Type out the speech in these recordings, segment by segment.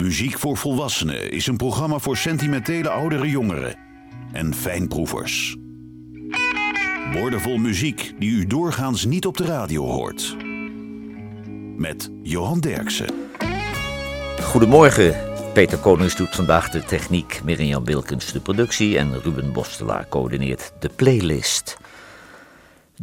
Muziek voor Volwassenen is een programma voor sentimentele oudere jongeren en fijnproevers. Woordenvol muziek die u doorgaans niet op de radio hoort. Met Johan Derksen. Goedemorgen. Peter Konings doet vandaag de techniek, Mirjam Wilkens de productie en Ruben Bostelaar coördineert de playlist.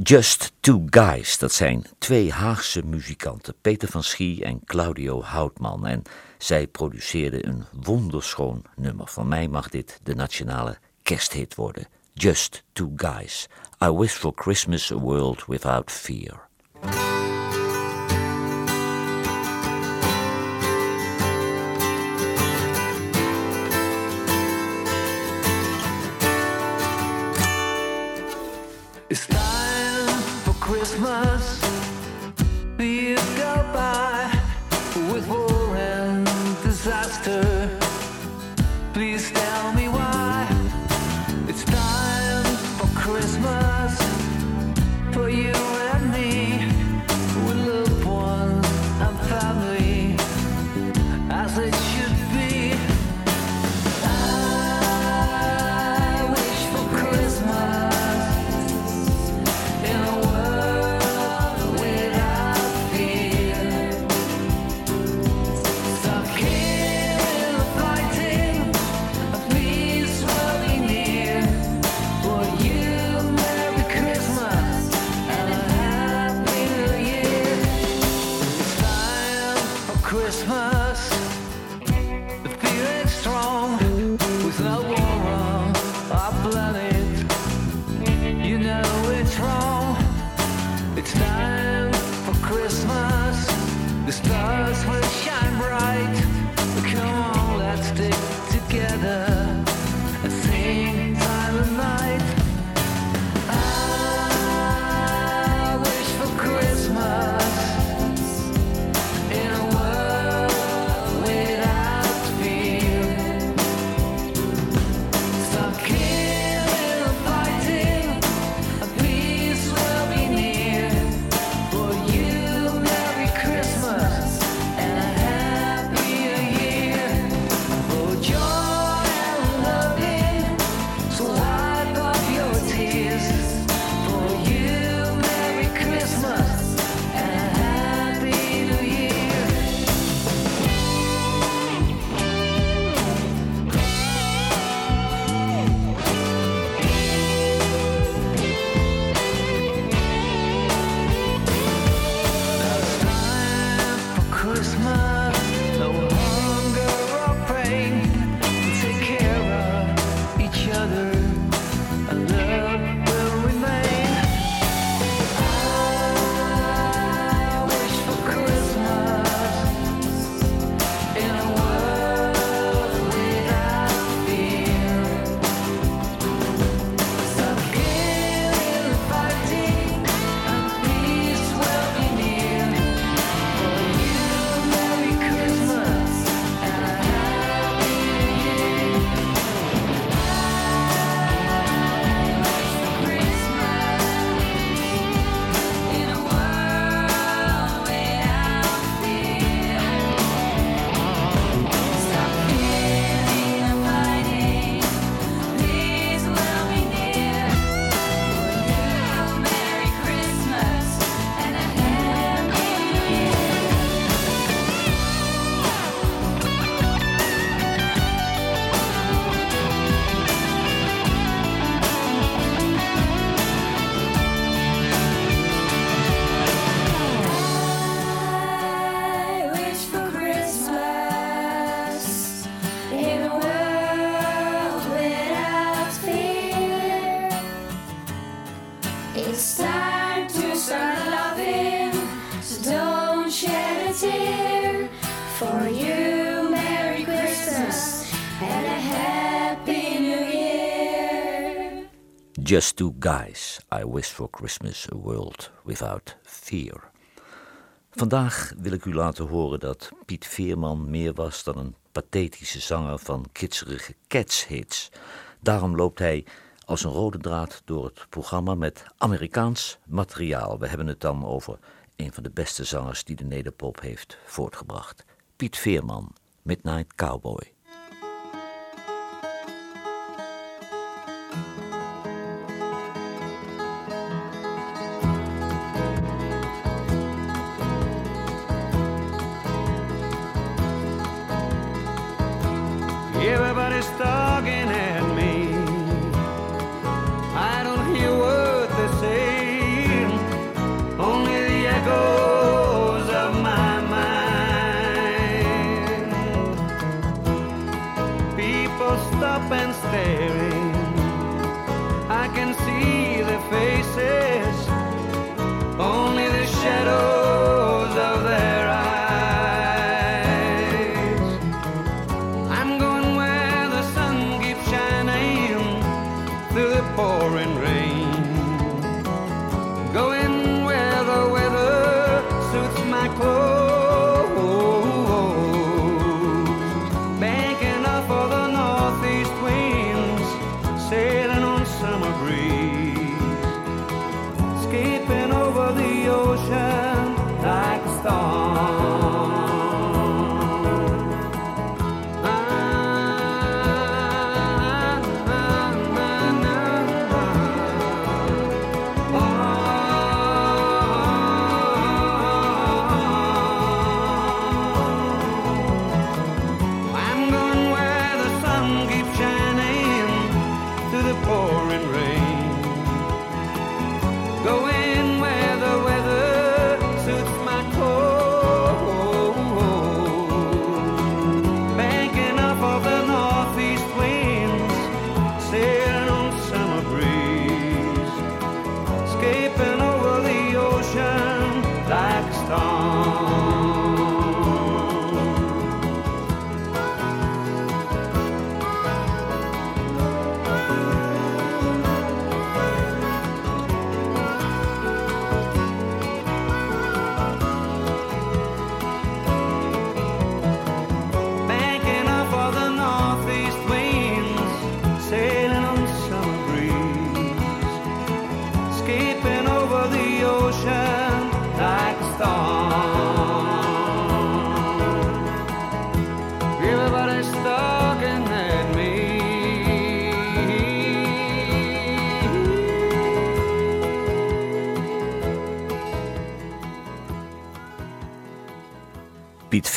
Just Two Guys, dat zijn twee Haagse muzikanten, Peter van Schie en Claudio Houtman. En zij produceerden een wonderschoon nummer. Van mij mag dit de nationale kersthit worden. Just Two Guys. I wish for Christmas a world without fear. Just Two Guys. I wish for Christmas a world without fear. Vandaag wil ik u laten horen dat Piet Veerman meer was dan een pathetische zanger van kitserige catshits. Daarom loopt hij als een rode draad door het programma met Amerikaans materiaal. We hebben het dan over een van de beste zangers die de nederpop heeft voortgebracht. Piet Veerman, Midnight Cowboy. Staring. I can see their faces,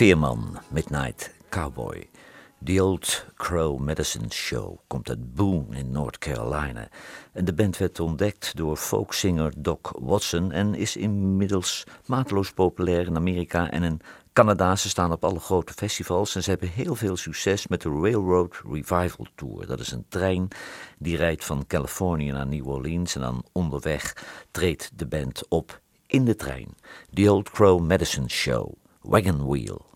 Veerman, Midnight Cowboy. The Old Crow Medicine Show komt uit Boone in North Carolina. En de band werd ontdekt door folkzanger Doc Watson en is inmiddels mateloos populair in Amerika en in Canada. Ze staan op alle grote festivals en ze hebben heel veel succes met de Railroad Revival Tour. Dat is een trein die rijdt van Californië naar New Orleans en dan onderweg treedt de band op in de trein. The Old Crow Medicine Show, Wagon Wheel.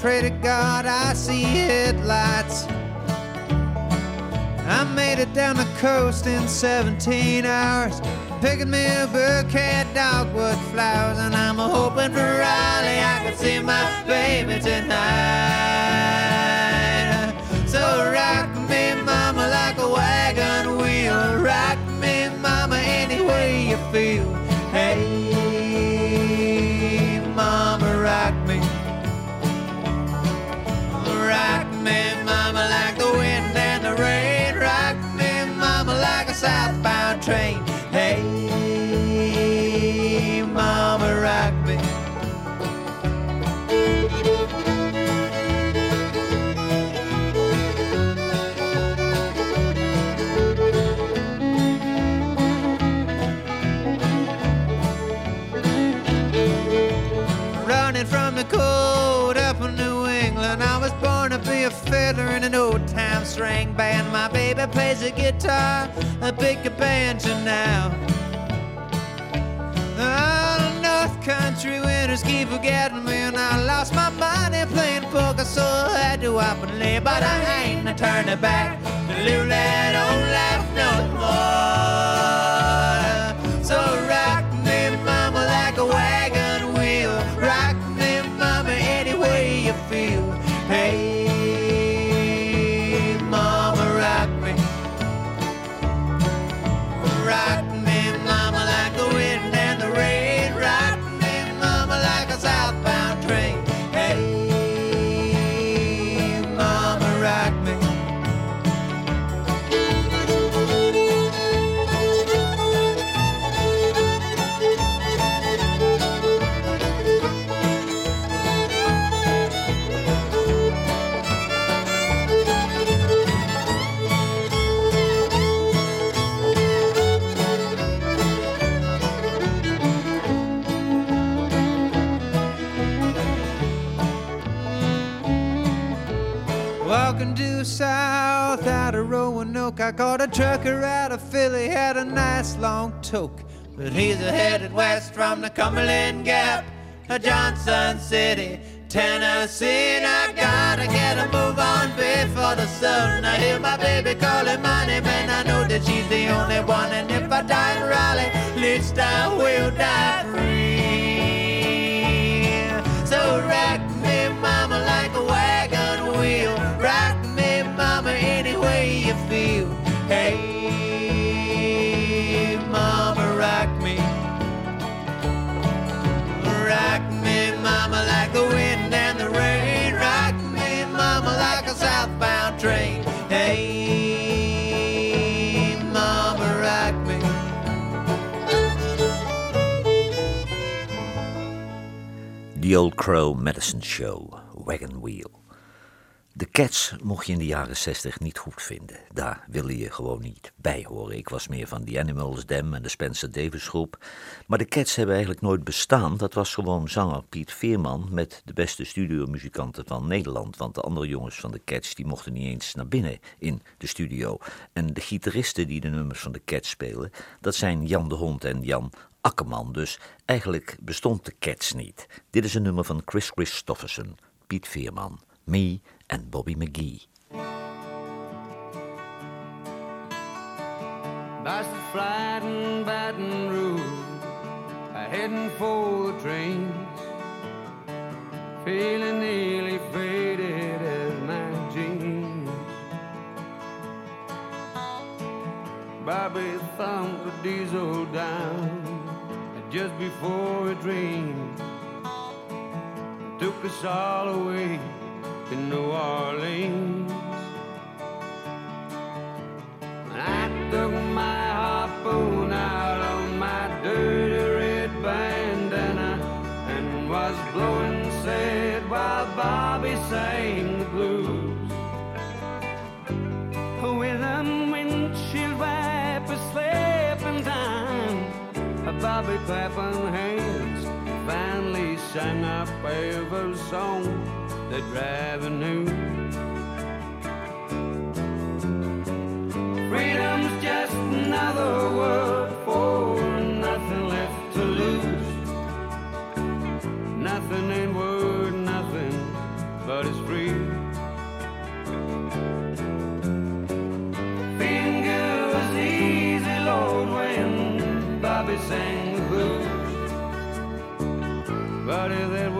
Pray to God I see headlights. I made it down the coast in 17 hours. Picking me a bouquet of dogwood flowers. And I'm hoping for Raleigh I can see my baby tonight. So rock me, mama, like a wagon wheel. Rock me, mama, any way you feel. A fiddler in an old time string band. My baby plays the guitar, a banjo now. Oh, North country winters keep forgetting me, and I lost my money playing poker, so I had to up and lay. But I ain't a turning back to live that old life no more. I caught a trucker out of Philly, had a nice long toke. But he's headed west from the Cumberland Gap to Johnson City, Tennessee. And I gotta get a move on before the sun. I hear my baby calling my name, and I know that she's the only one. And if I die in Raleigh, at least I will die free. So rock me, mama, like a wagon The Old Crow Medicine Show, Wagon Wheel. De Cats mocht je in de jaren 60 niet goed vinden. Daar wilde je gewoon niet bij horen. Ik was meer van The Animals, Them en de Spencer Davis groep. Maar de Cats hebben eigenlijk nooit bestaan. Dat was gewoon zanger Piet Veerman met de beste studiomuzikanten van Nederland. Want de andere jongens van de Cats die mochten niet eens naar binnen in de studio. En de gitaristen die de nummers van de Cats spelen, dat zijn Jan de Hond en Jan Akkerman. Dus eigenlijk bestond de Cats niet. Dit is een nummer van Chris Christofferson, Piet Veerman, Me en Bobby McGee. Past the flight in Baton Rouge, heading for the trains, feeling nearly faded as my jeans. Bobby thumped the diesel down just before it rained, took us all away to New Orleans. I took my harpoon out of my dirty red bandana and was blowing sad while Bobby sang Bobby clapping hands finally sang our favorite song that driving knew. Freedom's just another word everybody that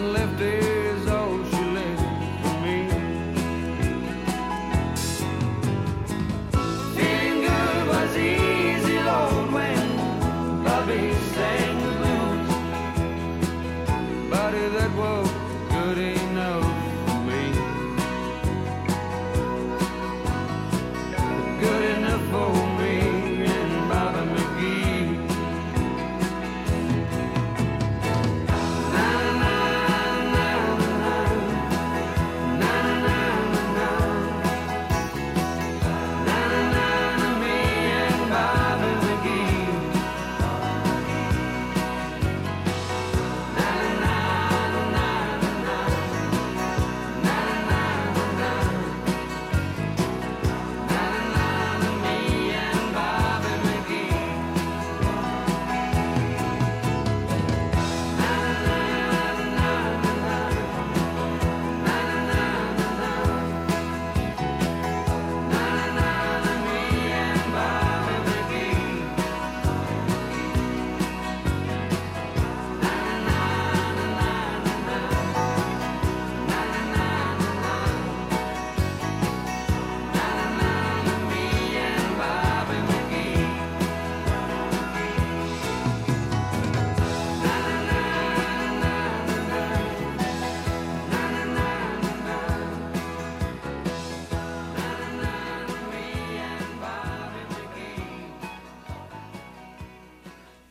and lifted.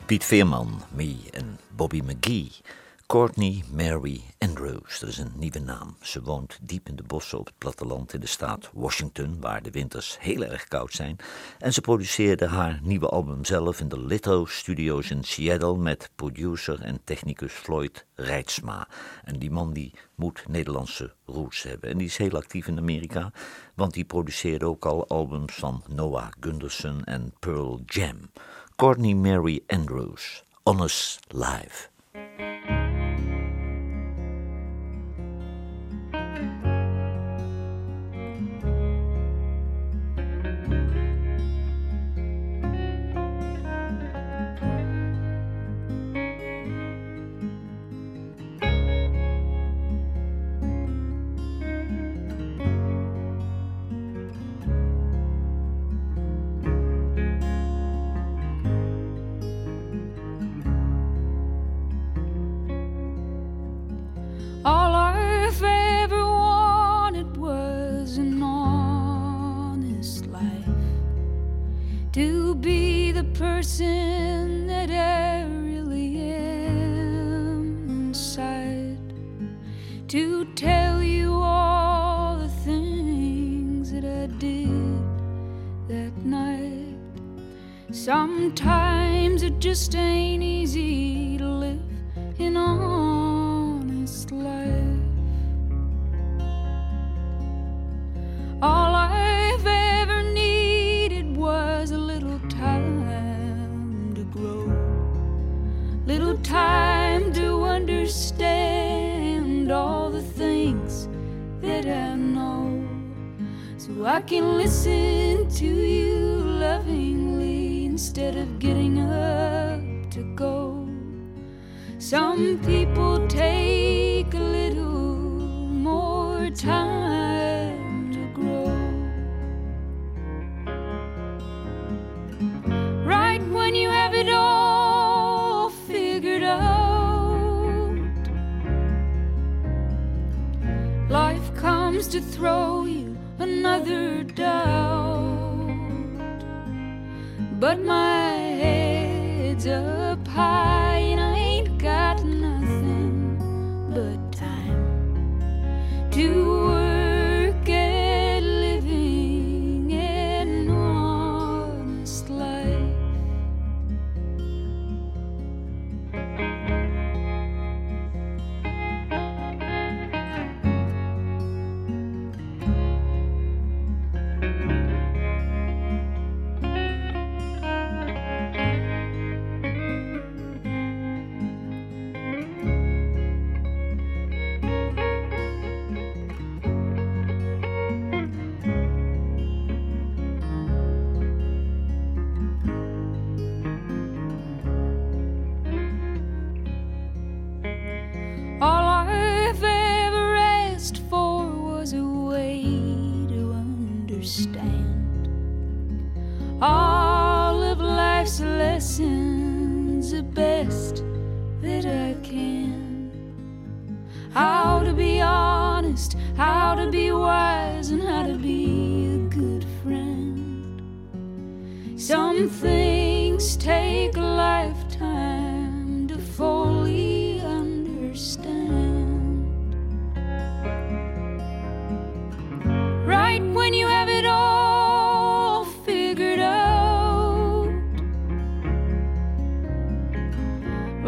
Piet Veerman, Me en Bobby McGee. Courtney Mary Andrews, dat is een nieuwe naam. Ze woont diep in de bossen op het platteland in de staat Washington, waar de winters heel erg koud zijn. En ze produceerde haar nieuwe album zelf in de Litho Studios in Seattle met producer en technicus Floyd Rijtsma. En die man die moet Nederlandse roots hebben. En die is heel actief in Amerika, want die produceerde ook al albums van Noah Gunderson en Pearl Jam. Courtney Mary Andrews, Honest Live. An honest life. To be the person that I really am inside. To tell you all the things that I did that night. Sometimes it just ain't easy to live an honest I can listen to you lovingly instead of getting up to go. Some people take a little more time to grow. Right when you have it all figured out, life comes to throw another doubt. But my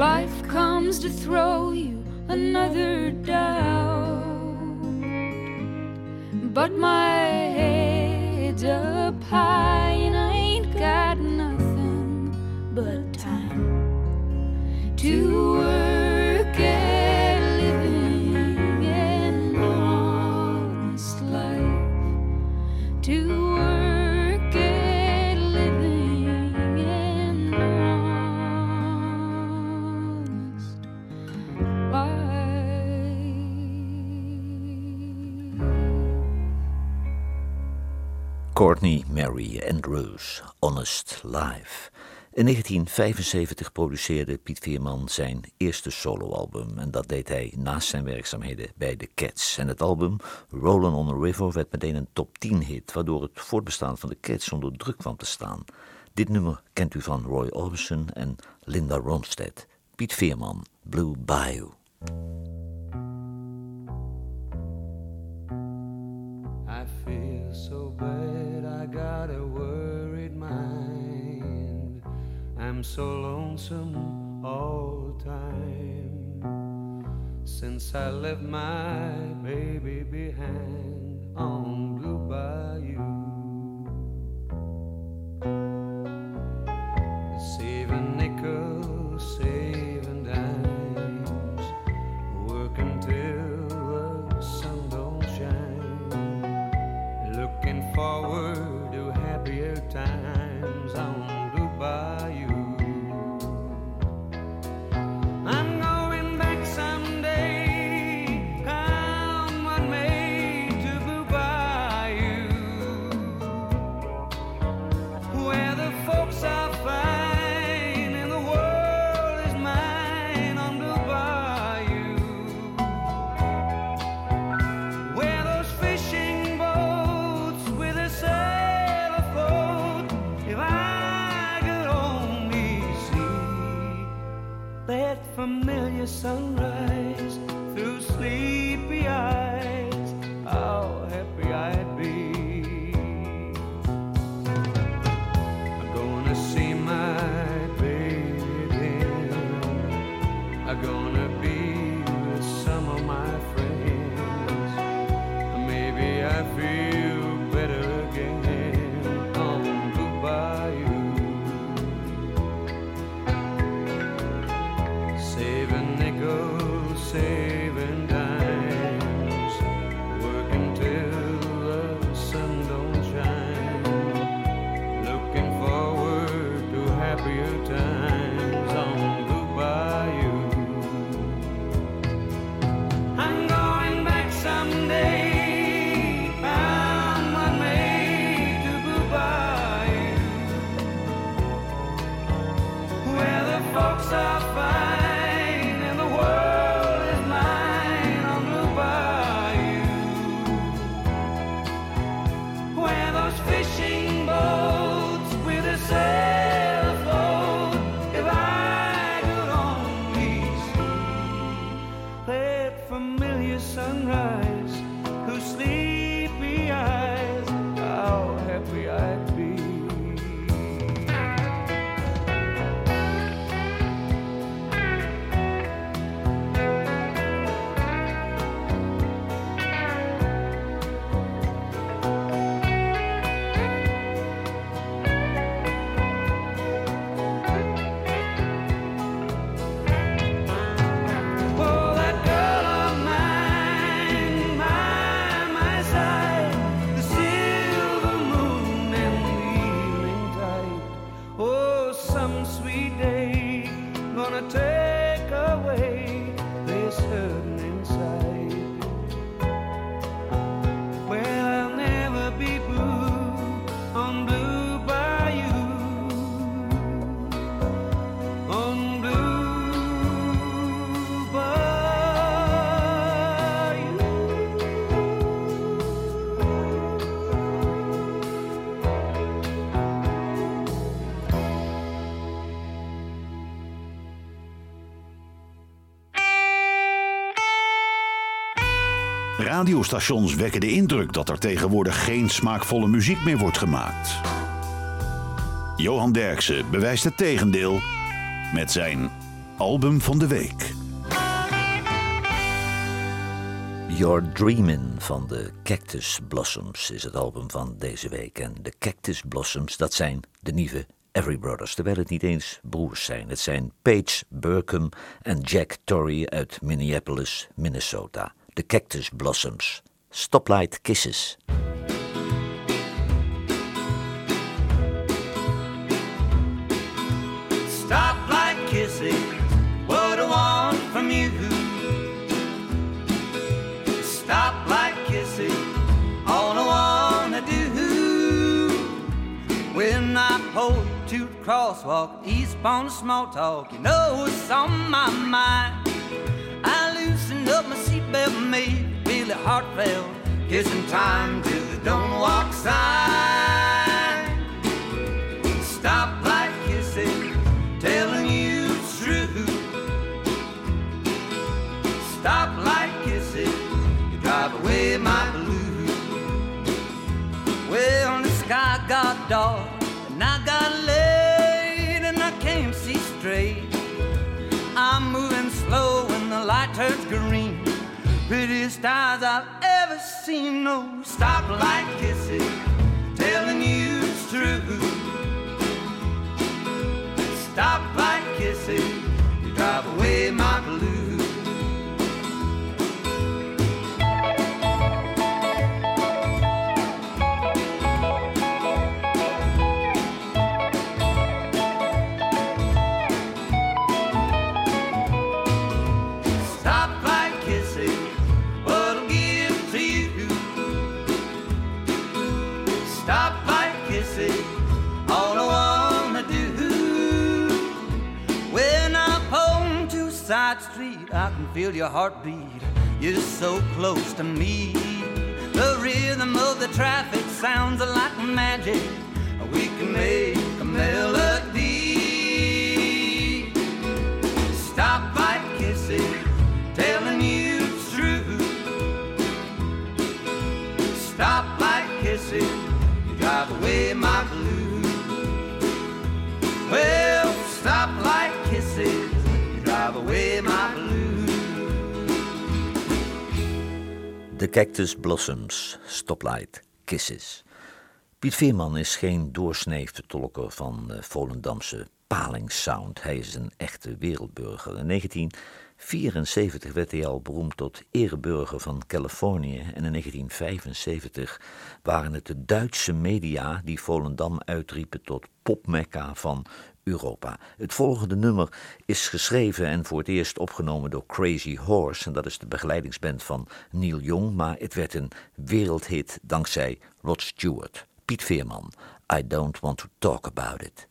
life comes to throw you another doubt. But my head's up high Mary Mary Andrews, Honest Life. In 1975 produceerde Piet Veerman zijn eerste soloalbum en dat deed hij naast zijn werkzaamheden bij de Cats. En het album Rollin' on the River werd meteen een top 10 hit, waardoor het voortbestaan van de Cats onder druk kwam te staan. Dit nummer kent u van Roy Orbison en Linda Ronstadt. Piet Veerman, Blue Bayou. I feel so bad. got a worried mind. I'm so lonesome all the time since I left my baby behind. radiostations wekken de indruk dat er tegenwoordig geen smaakvolle muziek meer wordt gemaakt. Johan Derksen bewijst het tegendeel met zijn album van de week. Your Dreamin' van de Cactus Blossoms is het album van deze week. En de Cactus Blossoms, dat zijn de nieuwe Every Brothers, terwijl het niet eens broers zijn. Het zijn Paige Burkham en Jack Torrey uit Minneapolis, Minnesota. The Cactus Blossoms, Stoplight Kisses. Stoplight kisses, what I want from you. Stoplight kisses, all I wanna do. When I pull to the crosswalk, eastbound small talk, you know it's on my mind up my seatbelt made me feel Billy Hartfeld kissing time to the don't walk sign. Stop like kissing, telling you it's true. Stop like kissing, you drive away my blues. Well, the sky got dark and I got late and I can't see straight. I'm moving slow and the light turns green. Prettiest eyes I've ever seen. No stoplight kisses, telling you it's true. Stoplight kisses, you drive away my blues. Side street, I can feel your heartbeat. You're so close to me. The rhythm of the traffic sounds like magic. We can make a melody. Stop by The Cactus Blossoms, Stoplight, Kisses. Piet Veerman is geen doorsnee vertolker van uh, Volendamse palingsound. Hij is een echte wereldburger. In 1974 werd hij al beroemd tot ereburger van Californië. En in 1975 waren het de Duitse media die Volendam uitriepen tot popmekka van Europa. Het volgende nummer is geschreven en voor het eerst opgenomen door Crazy Horse. En dat is de begeleidingsband van Neil Young. Maar het werd een wereldhit dankzij Rod Stewart. Piet Veerman, I don't want to talk about it.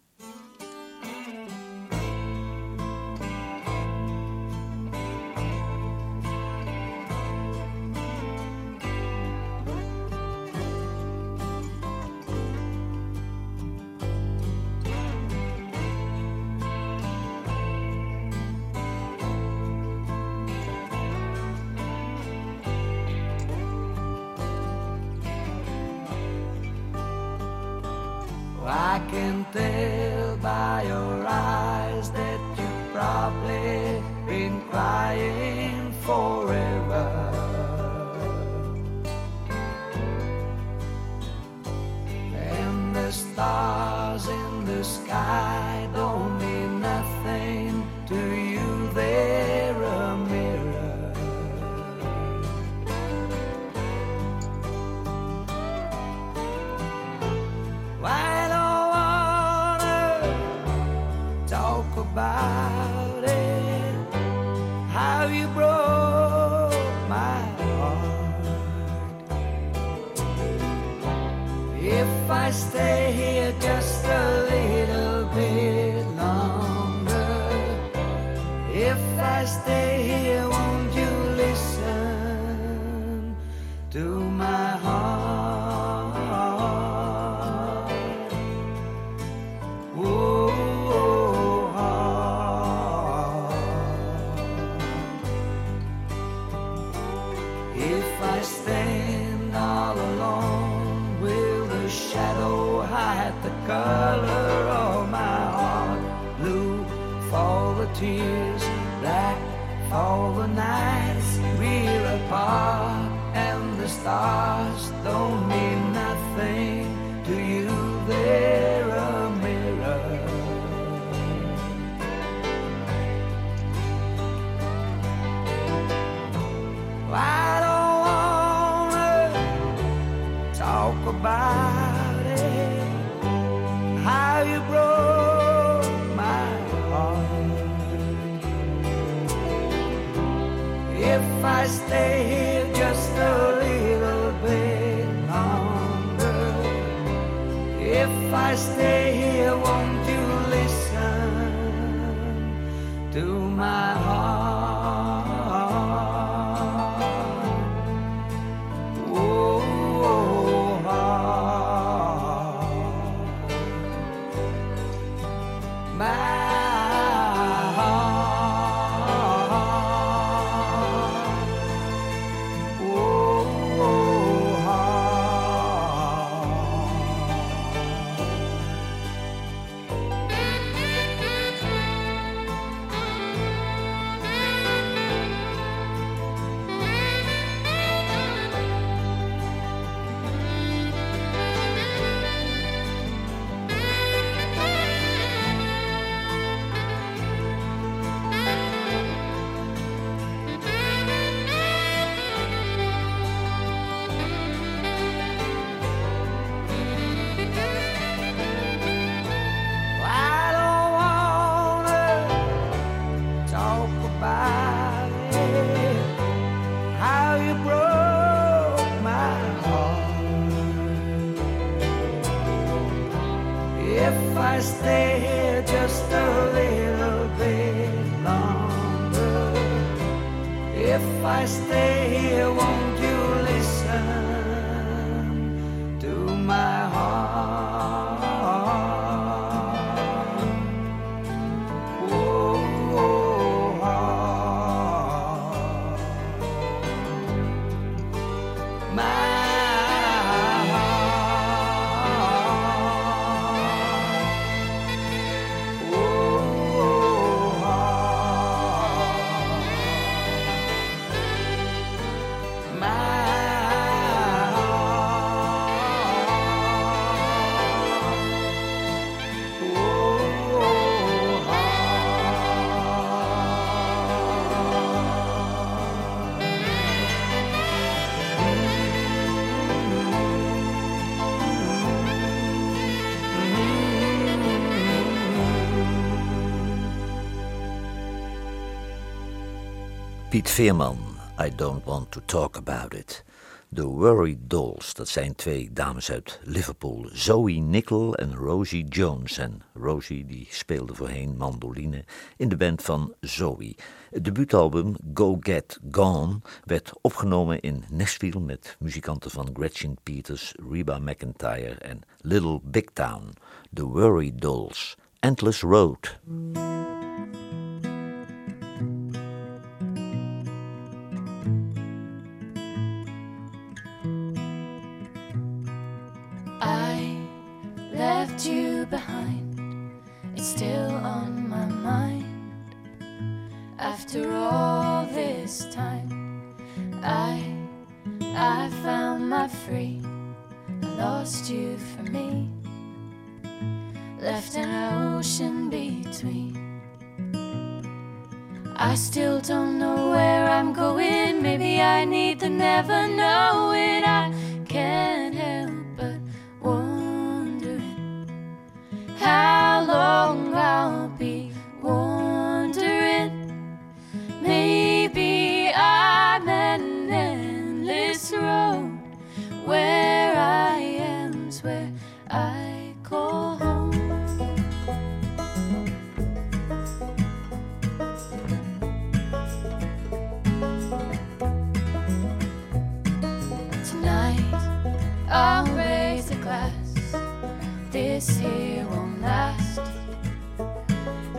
I stand all alone, will the shadow hide the color of my heart? Blue fall the tears, black fall the nights we're apart, and the stars don't mean I stay here just a little bit longer, if I stay here, won't Piet Veerman, I Don't Want to Talk About It. The Worry Dolls, dat zijn twee dames uit Liverpool. Zoe Nickel en Rosie Jones. En Rosie die speelde voorheen mandoline in de band van Zoe. Het debuutalbum Go Get Gone werd opgenomen in Nashville... met muzikanten van Gretchen Peters, Reba McIntyre en Little Big Town. The Worry Dolls, Endless Road. Still on my mind. After all this time, I I found my free. I lost you for me. Left an ocean between. I still don't know where I'm going. Maybe I need to never know it. I can't This here won't last.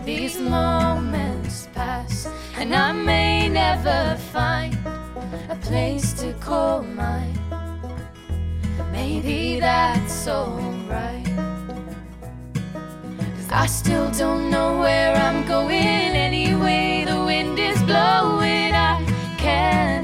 These moments pass, and I may never find a place to call mine. Maybe that's alright. I still don't know where I'm going. Anyway, the wind is blowing. I can't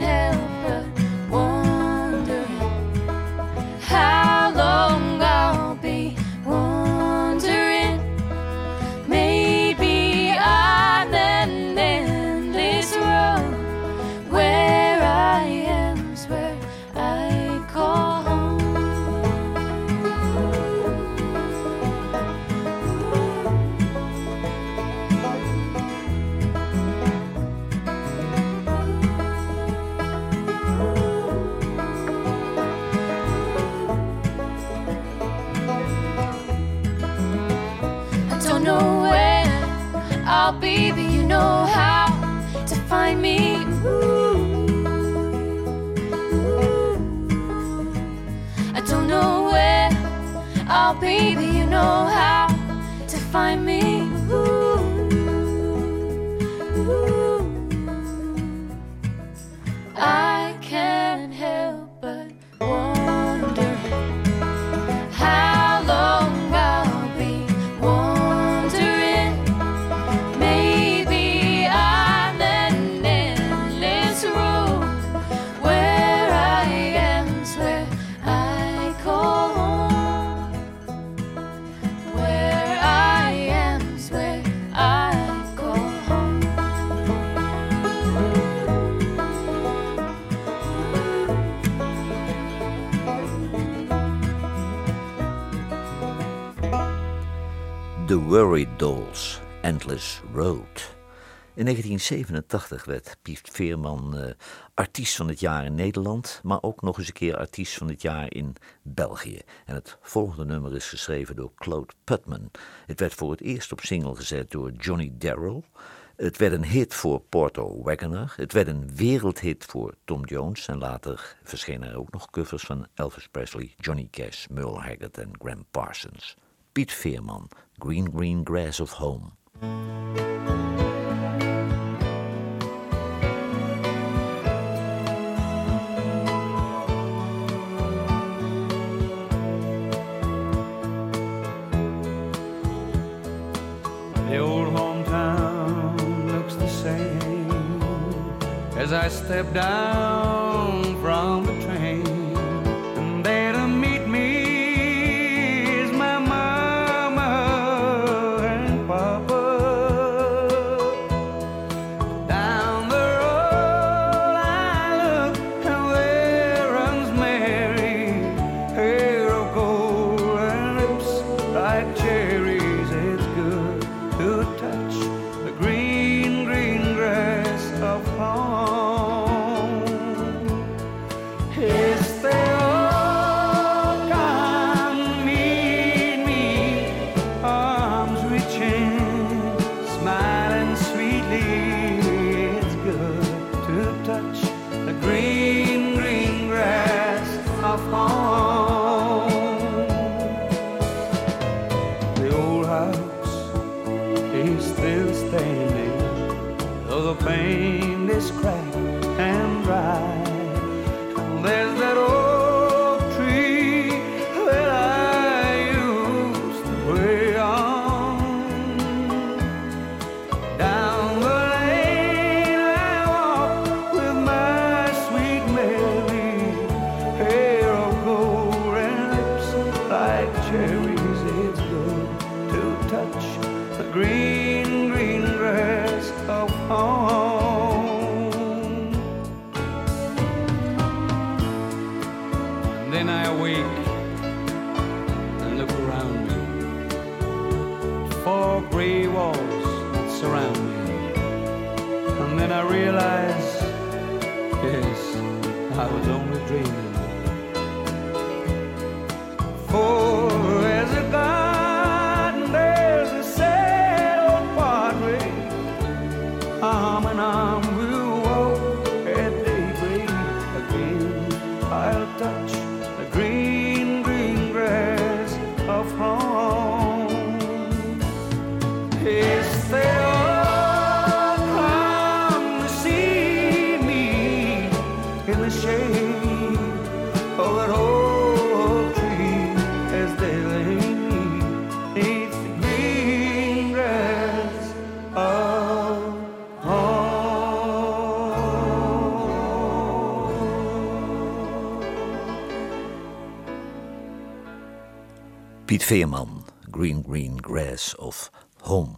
find me. Endless Road. In 1987 werd Piet Veerman uh, artiest van het jaar in Nederland, maar ook nog eens een keer artiest van het jaar in België. En het volgende nummer is geschreven door Claude Putman. Het werd voor het eerst op single gezet door Johnny Darrell. Het werd een hit voor Porto Wagoner. Het werd een wereldhit voor Tom Jones. En later verschenen er ook nog covers van Elvis Presley, Johnny Cash, Merle Haggard en Graham Parsons. Piet Veerman, Green Green Grass of Home. The old hometown looks the same as I step down. Veerman, Green Green Grass of Home.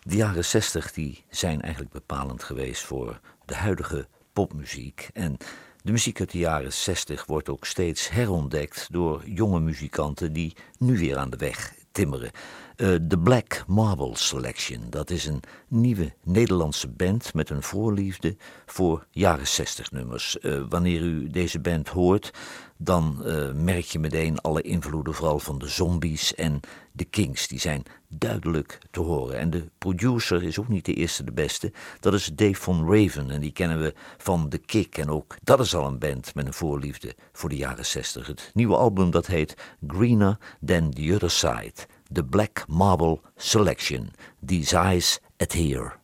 De jaren 60 die zijn eigenlijk bepalend geweest voor de huidige popmuziek. En de muziek uit de jaren 60 wordt ook steeds herontdekt door jonge muzikanten die nu weer aan de weg timmeren. Eh, De Black Marble Selection, dat is een nieuwe Nederlandse band met een voorliefde voor jaren 60 nummers. Eh, wanneer u deze band hoort, dan eh, merk je meteen alle invloeden, vooral van de Zombies en de Kings. Die zijn duidelijk te horen. En de producer is ook niet de eerste de beste. Dat is Dave von Raven en die kennen we van The Kick. En ook dat is al een band met een voorliefde voor de jaren 60. Het nieuwe album dat heet Greener Than The Other Side. The Black Marble Selection. These Eyes Adhere.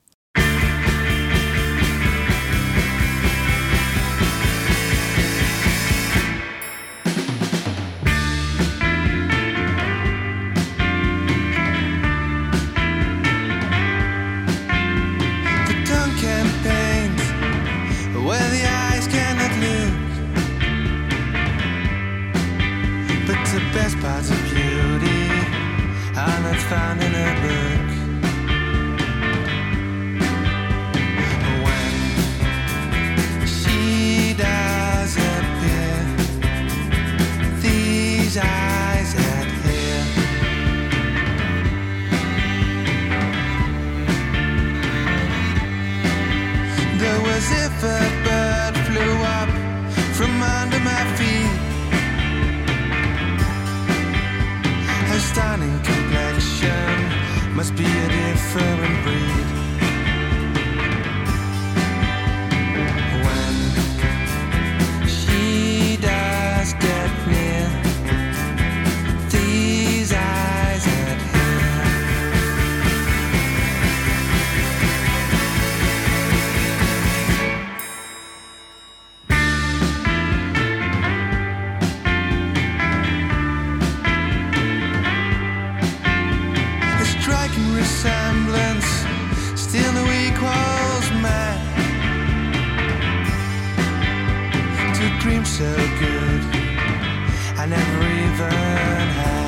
semblance still equals mine. To dream so good, I never even had.